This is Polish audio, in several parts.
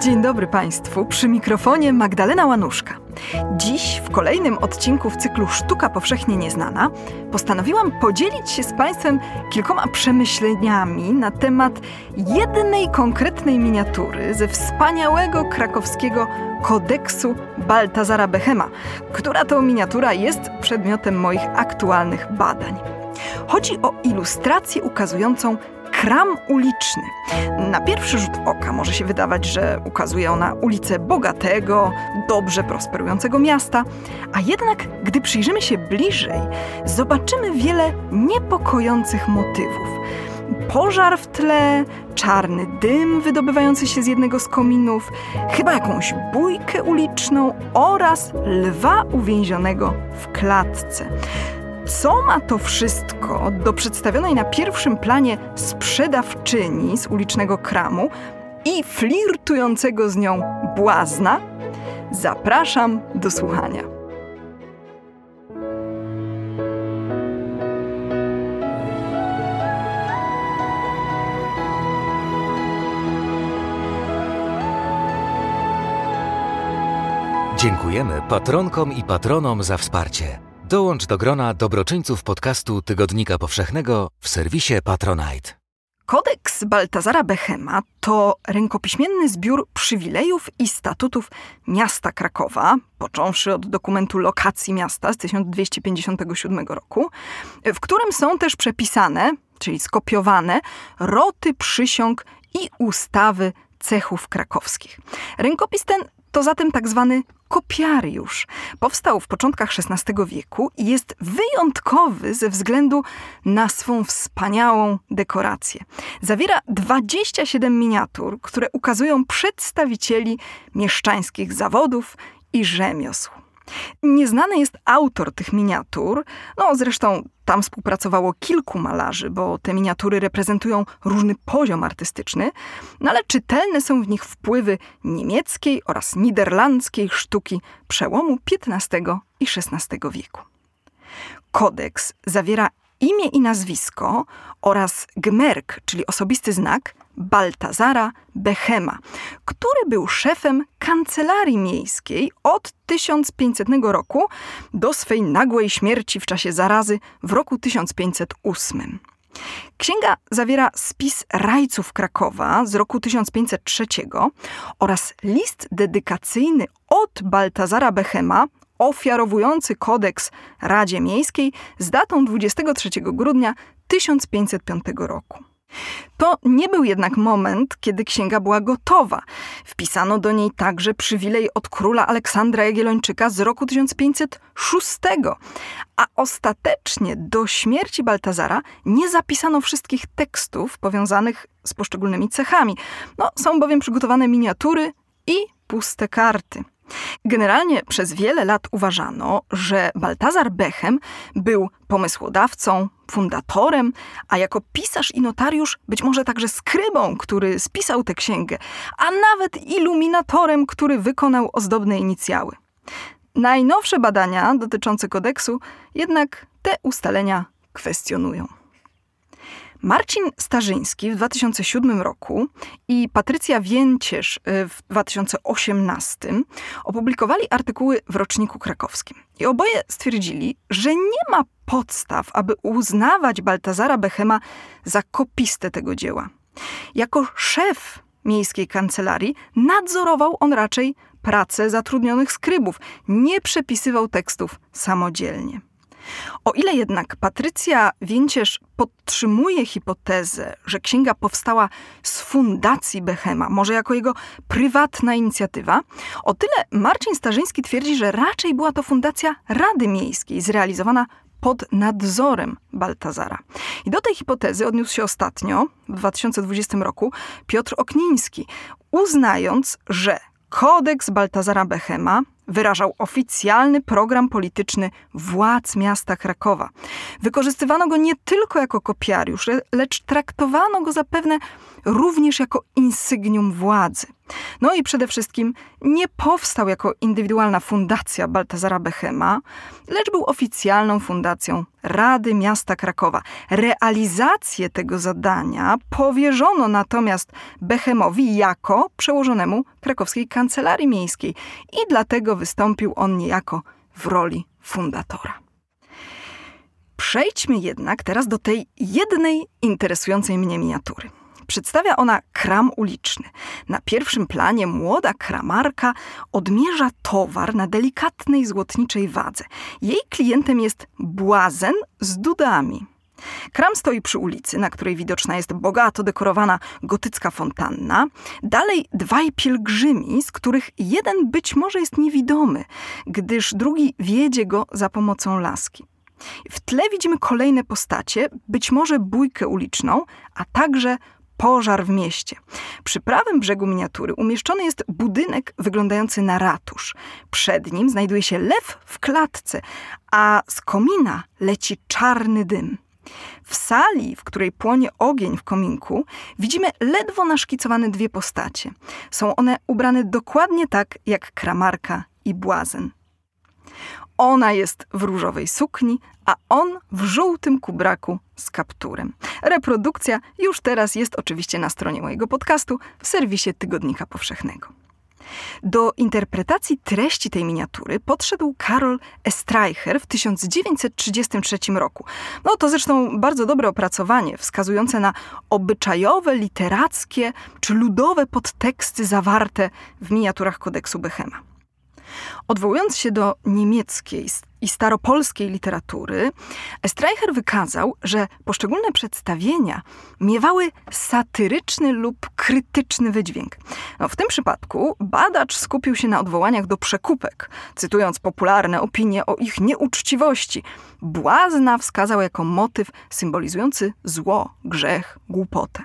Dzień dobry Państwu, przy mikrofonie Magdalena Łanuszka. Dziś, w kolejnym odcinku w cyklu Sztuka Powszechnie Nieznana, postanowiłam podzielić się z Państwem kilkoma przemyśleniami na temat jednej konkretnej miniatury ze wspaniałego krakowskiego kodeksu Baltazara Bechema, która to miniatura jest przedmiotem moich aktualnych badań. Chodzi o ilustrację ukazującą kram uliczny. Na pierwszy rzut oka może się wydawać, że ukazuje ona ulicę bogatego, dobrze prosperującego miasta, a jednak, gdy przyjrzymy się bliżej, zobaczymy wiele niepokojących motywów. Pożar w tle, czarny dym wydobywający się z jednego z kominów, chyba jakąś bójkę uliczną oraz lwa uwięzionego w klatce. Co ma to wszystko do przedstawionej na pierwszym planie sprzedawczyni z ulicznego kramu i flirtującego z nią błazna? Zapraszam do słuchania. Dziękujemy patronkom i patronom za wsparcie. Dołącz do grona dobroczyńców podcastu Tygodnika Powszechnego w serwisie Patronite. Kodeks Baltazara Bechema to rękopiśmienny zbiór przywilejów i statutów miasta Krakowa, począwszy od dokumentu lokacji miasta z 1257 roku, w którym są też przepisane, czyli skopiowane, roty przysiąg i ustawy cechów krakowskich. Rękopis ten to zatem tak zwany kopiariusz. Powstał w początkach XVI wieku i jest wyjątkowy ze względu na swą wspaniałą dekorację. Zawiera 27 miniatur, które ukazują przedstawicieli mieszczańskich zawodów i rzemiosł. Nieznany jest autor tych miniatur, no zresztą tam współpracowało kilku malarzy, bo te miniatury reprezentują różny poziom artystyczny, no ale czytelne są w nich wpływy niemieckiej oraz niderlandzkiej sztuki przełomu XV i XVI wieku. Kodeks zawiera imię i nazwisko oraz gmerk, czyli osobisty znak Baltazara Bechema, który był szefem kancelarii miejskiej od 1500 roku do swej nagłej śmierci w czasie zarazy w roku 1508. Księga zawiera spis rajców Krakowa z roku 1503 oraz list dedykacyjny od Baltazara Bechema ofiarowujący kodeks Radzie Miejskiej z datą 23 grudnia 1505 roku. To nie był jednak moment, kiedy księga była gotowa. Wpisano do niej także przywilej od króla Aleksandra Jagiellończyka z roku 1506, a ostatecznie do śmierci Baltazara nie zapisano wszystkich tekstów powiązanych z poszczególnymi cechami. No, są bowiem przygotowane miniatury i puste karty. Generalnie przez wiele lat uważano, że Baltazar Bechem był pomysłodawcą, fundatorem, a jako pisarz i notariusz być może także skrybą, który spisał tę księgę, a nawet iluminatorem, który wykonał ozdobne inicjały. Najnowsze badania dotyczące kodeksu jednak te ustalenia kwestionują. Marcin Starzyński w 2007 roku i Patrycja Więcierz y, w 2018 opublikowali artykuły w roczniku krakowskim. I oboje stwierdzili, że nie ma podstaw, aby uznawać Baltazara Bechema za kopistę tego dzieła. Jako szef miejskiej kancelarii nadzorował on raczej pracę zatrudnionych skrybów, nie przepisywał tekstów samodzielnie. O ile jednak Patrycja Więcierz podtrzymuje hipotezę, że księga powstała z fundacji Bechema, może jako jego prywatna inicjatywa, o tyle Marcin Starzyński twierdzi, że raczej była to fundacja Rady Miejskiej, zrealizowana pod nadzorem Baltazara. I do tej hipotezy odniósł się ostatnio, w 2020 roku, Piotr Okniński, uznając, że kodeks Baltazara Bechema wyrażał oficjalny program polityczny władz miasta Krakowa. Wykorzystywano go nie tylko jako kopiariusz, lecz traktowano go zapewne również jako insygnium władzy. No i przede wszystkim nie powstał jako indywidualna fundacja Baltazara Bechema, lecz był oficjalną fundacją Rady Miasta Krakowa. Realizację tego zadania powierzono natomiast Bechemowi jako przełożonemu krakowskiej kancelarii miejskiej i dlatego wystąpił on niejako w roli fundatora. Przejdźmy jednak teraz do tej jednej interesującej mnie miniatury. Przedstawia ona kram uliczny. Na pierwszym planie młoda kramarka odmierza towar na delikatnej złotniczej wadze. Jej klientem jest błazen z dudami. Kram stoi przy ulicy, na której widoczna jest bogato dekorowana gotycka fontanna. Dalej dwaj pielgrzymi, z których jeden być może jest niewidomy, gdyż drugi wiedzie go za pomocą laski. W tle widzimy kolejne postacie, być może bójkę uliczną, a także pożar w mieście. Przy prawym brzegu miniatury umieszczony jest budynek wyglądający na ratusz. Przed nim znajduje się lew w klatce, a z komina leci czarny dym. W sali, w której płonie ogień w kominku, widzimy ledwo naszkicowane dwie postacie. Są one ubrane dokładnie tak jak kramarka i błazen. Ona jest w różowej sukni, a on w żółtym kubraku z kapturem. Reprodukcja już teraz jest oczywiście na stronie mojego podcastu w serwisie Tygodnika Powszechnego. Do interpretacji treści tej miniatury podszedł Karol Estreicher w 1933 roku. No to zresztą bardzo dobre opracowanie, wskazujące na obyczajowe, literackie czy ludowe podteksty zawarte w miniaturach kodeksu Bechema. Odwołując się do niemieckiej i staropolskiej literatury, Streicher wykazał, że poszczególne przedstawienia miewały satyryczny lub krytyczny wydźwięk. No, w tym przypadku badacz skupił się na odwołaniach do przekupek, cytując popularne opinie o ich nieuczciwości. Błazna wskazał jako motyw symbolizujący zło, grzech, głupotę.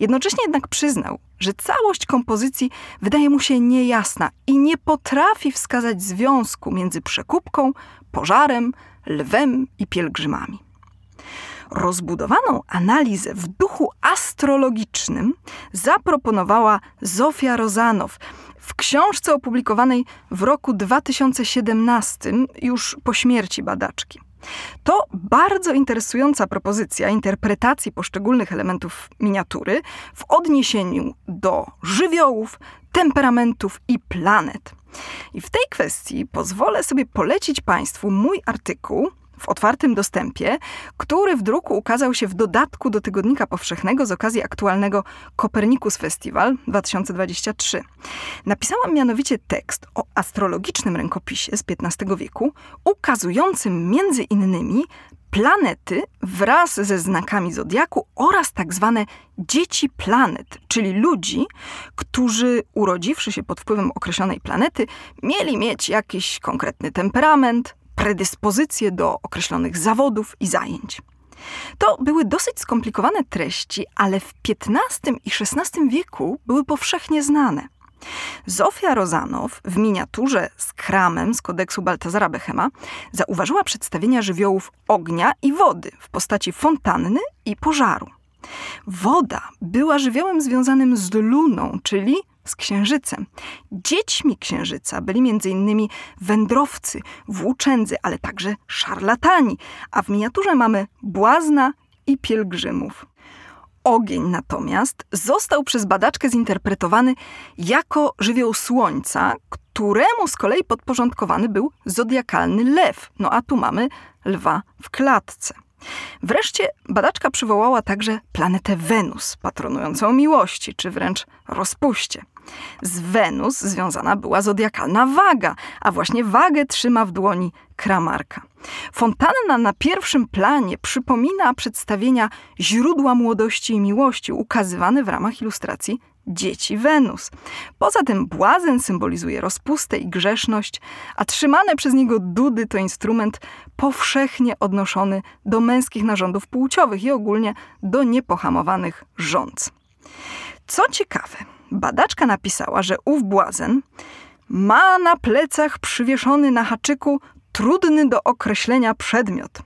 Jednocześnie jednak przyznał, że całość kompozycji wydaje mu się niejasna i nie potrafi wskazać związku między przekupką, pożarem, lwem i pielgrzymami. Rozbudowaną analizę w duchu astrologicznym zaproponowała Zofia Rozanow w książce opublikowanej w roku 2017, już po śmierci badaczki. To bardzo interesująca propozycja interpretacji poszczególnych elementów miniatury w odniesieniu do żywiołów, temperamentów i planet. I w tej kwestii pozwolę sobie polecić Państwu mój artykuł w otwartym dostępie, który w druku ukazał się w dodatku do Tygodnika Powszechnego z okazji aktualnego Kopernikus Festival 2023. Napisałam mianowicie tekst o astrologicznym rękopisie z XV wieku, ukazującym między innymi planety wraz ze znakami zodiaku oraz tak zwane dzieci planet, czyli ludzi, którzy urodziwszy się pod wpływem określonej planety, mieli mieć jakiś konkretny temperament, predyspozycje do określonych zawodów i zajęć. To były dosyć skomplikowane treści, ale w XV i XVI wieku były powszechnie znane. Zofia Rozanow w miniaturze z kramem z kodeksu Baltazara Bechema zauważyła przedstawienia żywiołów ognia i wody w postaci fontanny i pożaru. Woda była żywiołem związanym z luną, czyli z księżycem. Dziećmi księżyca byli m.in. wędrowcy, włóczędzy, ale także szarlatani, a w miniaturze mamy błazna i pielgrzymów. Ogień natomiast został przez badaczkę zinterpretowany jako żywioł słońca, któremu z kolei podporządkowany był zodiakalny lew. No a tu mamy lwa w klatce. Wreszcie badaczka przywołała także planetę Wenus, patronującą miłości, czy wręcz rozpuście. Z Wenus związana była zodiakalna waga, a właśnie wagę trzyma w dłoni kramarka. Fontanna na pierwszym planie przypomina przedstawienia źródła młodości i miłości ukazywane w ramach ilustracji dzieci Wenus. Poza tym błazen symbolizuje rozpustę i grzeszność, a trzymane przez niego dudy to instrument powszechnie odnoszony do męskich narządów płciowych i ogólnie do niepohamowanych rządz. Co ciekawe, badaczka napisała, że ów błazen ma na plecach przywieszony na haczyku trudny do określenia przedmiot.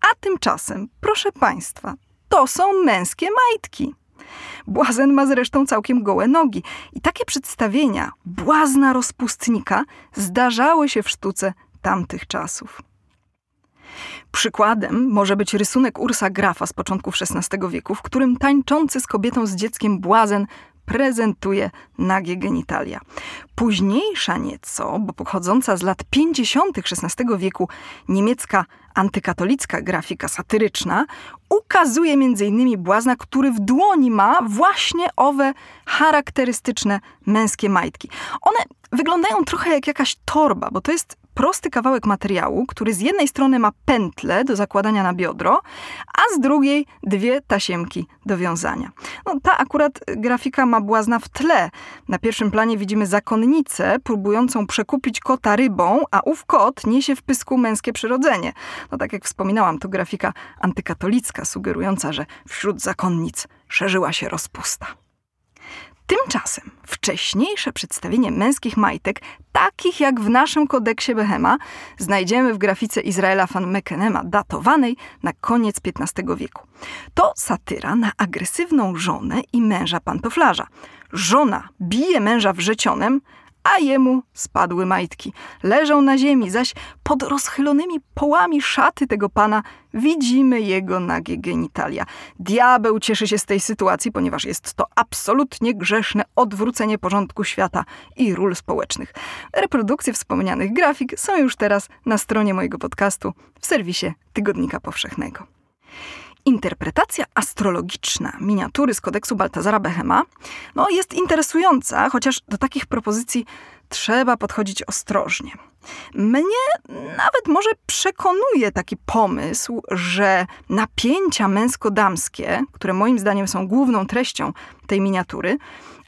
A tymczasem, proszę Państwa, to są męskie majtki. Błazen ma zresztą całkiem gołe nogi. I takie przedstawienia błazna rozpustnika zdarzały się w sztuce tamtych czasów. Przykładem może być rysunek Ursa Grafa z początków XVI wieku, w którym tańczący z kobietą z dzieckiem błazen prezentuje nagie genitalia. Późniejsza nieco, bo pochodząca z lat 50. XVI wieku niemiecka antykatolicka grafika satyryczna ukazuje m.in. błazna, który w dłoni ma właśnie owe charakterystyczne męskie majtki. One wyglądają trochę jak jakaś torba, bo to jest prosty kawałek materiału, który z jednej strony ma pętlę do zakładania na biodro, a z drugiej dwie tasiemki do wiązania. No, ta akurat grafika ma błazna w tle. Na pierwszym planie widzimy zakonnicę próbującą przekupić kota rybą, a ów kot niesie w pysku męskie przyrodzenie. No tak jak wspominałam, to grafika antykatolicka, sugerująca, że wśród zakonnic szerzyła się rozpusta. Tymczasem wcześniejsze przedstawienie męskich majtek, takich jak w naszym kodeksie Behema, znajdziemy w grafice Izraela van Meckenema, datowanej na koniec XV wieku. To satyra na agresywną żonę i męża pantoflarza. Żona bije męża wrzecionem, a jemu spadły majtki. Leżą na ziemi, zaś pod rozchylonymi połami szaty tego pana widzimy jego nagie genitalia. Diabeł cieszy się z tej sytuacji, ponieważ jest to absolutnie grzeszne odwrócenie porządku świata i ról społecznych. Reprodukcje wspomnianych grafik są już teraz na stronie mojego podcastu w serwisie Tygodnika Powszechnego. Interpretacja astrologiczna miniatury z kodeksu Baltazara Behema no, jest interesująca, chociaż do takich propozycji trzeba podchodzić ostrożnie. Mnie nawet może przekonuje taki pomysł, że napięcia męsko-damskie, które moim zdaniem są główną treścią tej miniatury,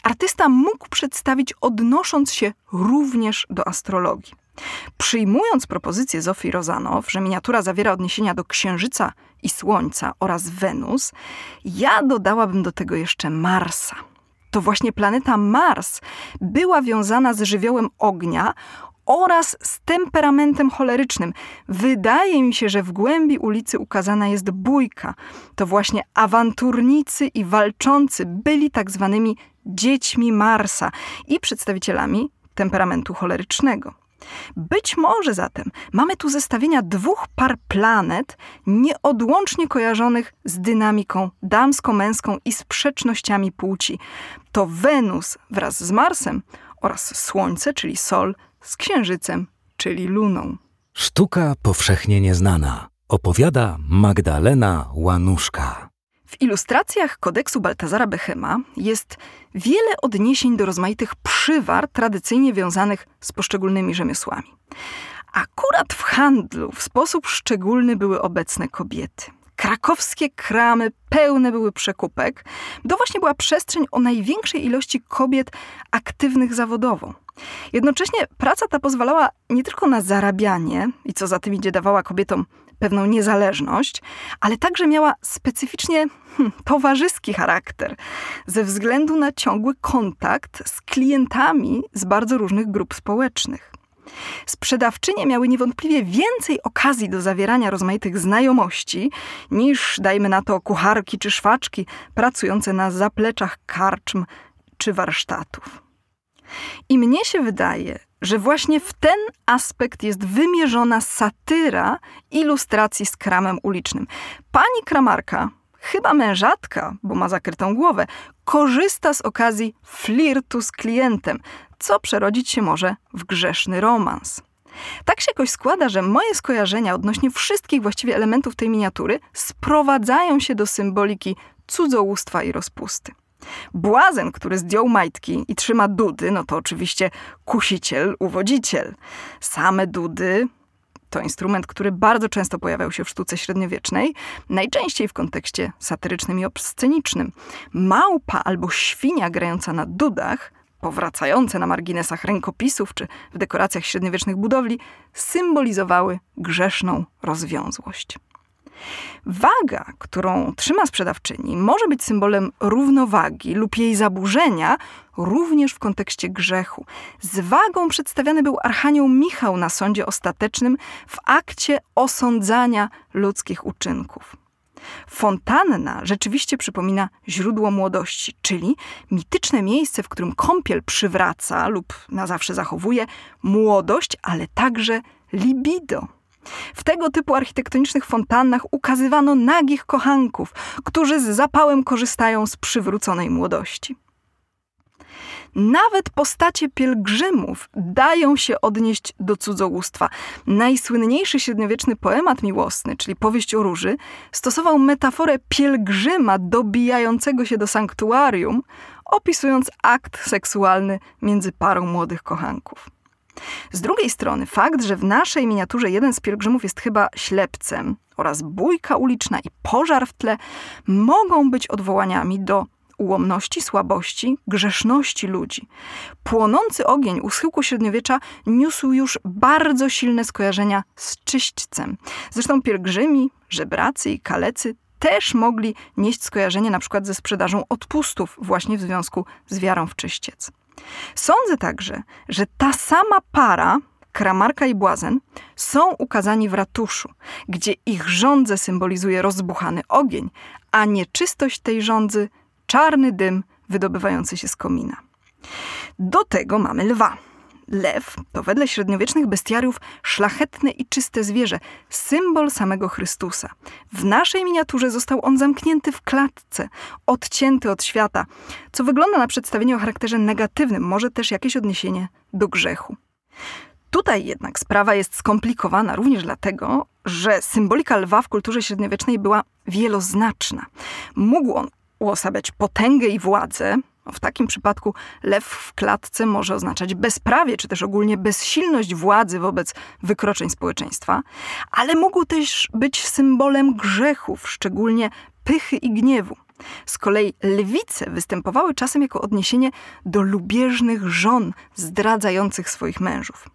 artysta mógł przedstawić odnosząc się również do astrologii. Przyjmując propozycję Zofii Rozanow, że miniatura zawiera odniesienia do Księżyca i Słońca oraz Wenus, ja dodałabym do tego jeszcze Marsa. To właśnie planeta Mars była wiązana z żywiołem ognia oraz z temperamentem cholerycznym. Wydaje mi się, że w głębi ulicy ukazana jest bójka. To właśnie awanturnicy i walczący byli tak zwanymi dziećmi Marsa i przedstawicielami temperamentu cholerycznego. Być może zatem mamy tu zestawienia dwóch par planet nieodłącznie kojarzonych z dynamiką damsko-męską i sprzecznościami płci. To Wenus wraz z Marsem oraz Słońce, czyli Sol, z Księżycem, czyli Luną. Sztuka powszechnie nieznana. Opowiada Magdalena Łanuszka. W ilustracjach kodeksu Baltazara Bechema jest wiele odniesień do rozmaitych przywar tradycyjnie wiązanych z poszczególnymi rzemiosłami. Akurat w handlu w sposób szczególny były obecne kobiety. Krakowskie kramy pełne były przekupek. To właśnie była przestrzeń o największej ilości kobiet aktywnych zawodowo. Jednocześnie praca ta pozwalała nie tylko na zarabianie i co za tym idzie dawała kobietom pewną niezależność, ale także miała specyficznie hmm, towarzyski charakter ze względu na ciągły kontakt z klientami z bardzo różnych grup społecznych. Sprzedawczynie miały niewątpliwie więcej okazji do zawierania rozmaitych znajomości niż, dajmy na to, kucharki czy szwaczki pracujące na zapleczach karczm czy warsztatów. I mnie się wydaje, że właśnie w ten aspekt jest wymierzona satyra ilustracji z kramem ulicznym. Pani kramarka, chyba mężatka, bo ma zakrytą głowę, korzysta z okazji flirtu z klientem, co przerodzić się może w grzeszny romans. Tak się jakoś składa, że moje skojarzenia odnośnie wszystkich właściwie elementów tej miniatury sprowadzają się do symboliki cudzołóstwa i rozpusty. Błazen, który zdjął majtki i trzyma dudy, no to oczywiście kusiciel, uwodziciel. Same dudy to instrument, który bardzo często pojawiał się w sztuce średniowiecznej, najczęściej w kontekście satyrycznym i obscenicznym. Małpa albo świnia grająca na dudach, powracające na marginesach rękopisów czy w dekoracjach średniowiecznych budowli, symbolizowały grzeszną rozwiązłość. Waga, którą trzyma sprzedawczyni, może być symbolem równowagi lub jej zaburzenia, również w kontekście grzechu. Z wagą przedstawiany był Archanioł Michał na sądzie ostatecznym w akcie osądzania ludzkich uczynków. Fontanna rzeczywiście przypomina źródło młodości, czyli mityczne miejsce, w którym kąpiel przywraca lub na zawsze zachowuje młodość, ale także libido. W tego typu architektonicznych fontannach ukazywano nagich kochanków, którzy z zapałem korzystają z przywróconej młodości. Nawet postacie pielgrzymów dają się odnieść do cudzołóstwa. Najsłynniejszy średniowieczny poemat miłosny, czyli powieść o róży, stosował metaforę pielgrzyma dobijającego się do sanktuarium, opisując akt seksualny między parą młodych kochanków. Z drugiej strony fakt, że w naszej miniaturze jeden z pielgrzymów jest chyba ślepcem oraz bójka uliczna i pożar w tle mogą być odwołaniami do ułomności, słabości, grzeszności ludzi. Płonący ogień u schyłku średniowiecza niósł już bardzo silne skojarzenia z czyśćcem. Zresztą pielgrzymi, żebracy i kalecy też mogli nieść skojarzenie na przykład ze sprzedażą odpustów właśnie w związku z wiarą w czyściec. Sądzę także, że ta sama para, Kramarka i Błazen, są ukazani w ratuszu, gdzie ich żądze symbolizuje rozbuchany ogień, a nieczystość tej żądzy czarny dym wydobywający się z komina. Do tego mamy lwa. Lew to wedle średniowiecznych bestiariów szlachetne i czyste zwierzę, symbol samego Chrystusa. W naszej miniaturze został on zamknięty w klatce, odcięty od świata, co wygląda na przedstawienie o charakterze negatywnym, może też jakieś odniesienie do grzechu. Tutaj jednak sprawa jest skomplikowana również dlatego, że symbolika lwa w kulturze średniowiecznej była wieloznaczna. Mógł on uosabiać potęgę i władzę. W takim przypadku lew w klatce może oznaczać bezprawie, czy też ogólnie bezsilność władzy wobec wykroczeń społeczeństwa, ale mógł też być symbolem grzechów, szczególnie pychy i gniewu. Z kolei lwice występowały czasem jako odniesienie do lubieżnych żon zdradzających swoich mężów.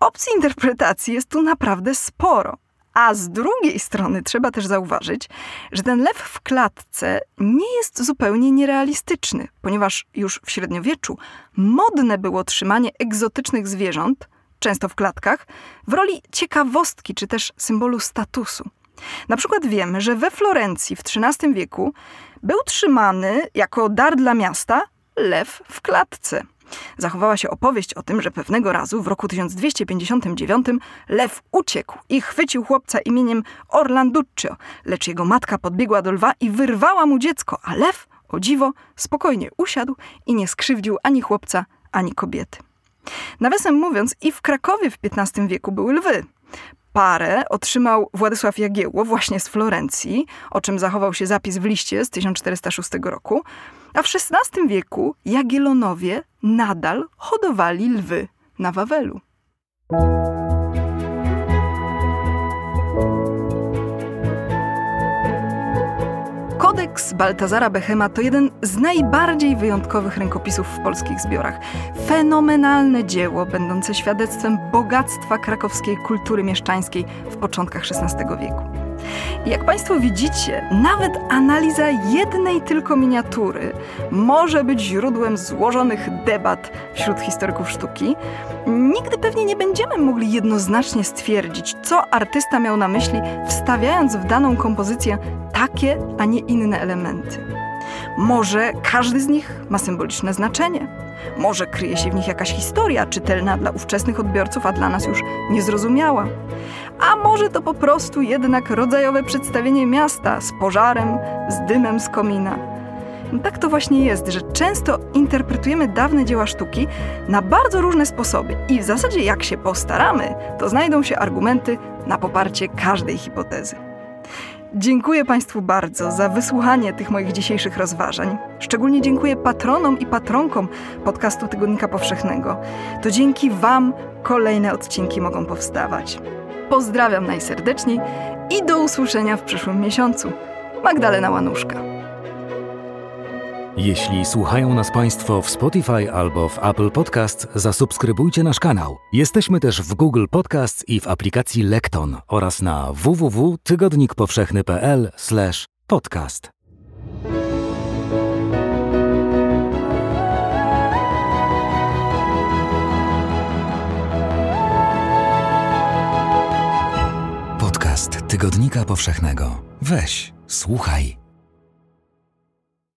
Opcji interpretacji jest tu naprawdę sporo. A z drugiej strony trzeba też zauważyć, że ten lew w klatce nie jest zupełnie nierealistyczny, ponieważ już w średniowieczu modne było trzymanie egzotycznych zwierząt, często w klatkach, w roli ciekawostki czy też symbolu statusu. Na przykład wiemy, że we Florencji w XIII wieku był trzymany jako dar dla miasta lew w klatce. Zachowała się opowieść o tym, że pewnego razu w roku 1259 lew uciekł i chwycił chłopca imieniem Orlanduccio, lecz jego matka podbiegła do lwa i wyrwała mu dziecko, a lew, o dziwo, spokojnie usiadł i nie skrzywdził ani chłopca, ani kobiety. Nawiasem mówiąc, i w Krakowie w XV wieku były lwy. Parę otrzymał Władysław Jagiełło właśnie z Florencji, o czym zachował się zapis w liście z 1406 roku, a w XVI wieku Jagiellonowie nadal hodowali lwy na Wawelu. Kodeks Baltazara Bechema to jeden z najbardziej wyjątkowych rękopisów w polskich zbiorach. Fenomenalne dzieło, będące świadectwem bogactwa krakowskiej kultury mieszczańskiej w początkach XVI wieku. Jak Państwo widzicie, nawet analiza jednej tylko miniatury może być źródłem złożonych debat wśród historyków sztuki. Nigdy pewnie nie będziemy mogli jednoznacznie stwierdzić, co artysta miał na myśli, wstawiając w daną kompozycję takie, a nie inne elementy. Może każdy z nich ma symboliczne znaczenie. Może kryje się w nich jakaś historia czytelna dla ówczesnych odbiorców, a dla nas już niezrozumiała. A może to po prostu jednak rodzajowe przedstawienie miasta z pożarem, z dymem z komina. Tak to właśnie jest, że często interpretujemy dawne dzieła sztuki na bardzo różne sposoby i w zasadzie jak się postaramy, to znajdą się argumenty na poparcie każdej hipotezy. Dziękuję Państwu bardzo za wysłuchanie tych moich dzisiejszych rozważań. Szczególnie dziękuję patronom i patronkom podcastu Tygodnika Powszechnego. To dzięki Wam kolejne odcinki mogą powstawać. Pozdrawiam najserdeczniej i do usłyszenia w przyszłym miesiącu. Magdalena Łanuszka. Jeśli słuchają nas Państwo w Spotify albo w Apple Podcast, zasubskrybujcie nasz kanał. Jesteśmy też w Google Podcast i w aplikacji Lekton oraz na www.tygodnikpowszechny.pl/podcast. Podcast Tygodnik Tygodnika Powszechnego. Weź, słuchaj.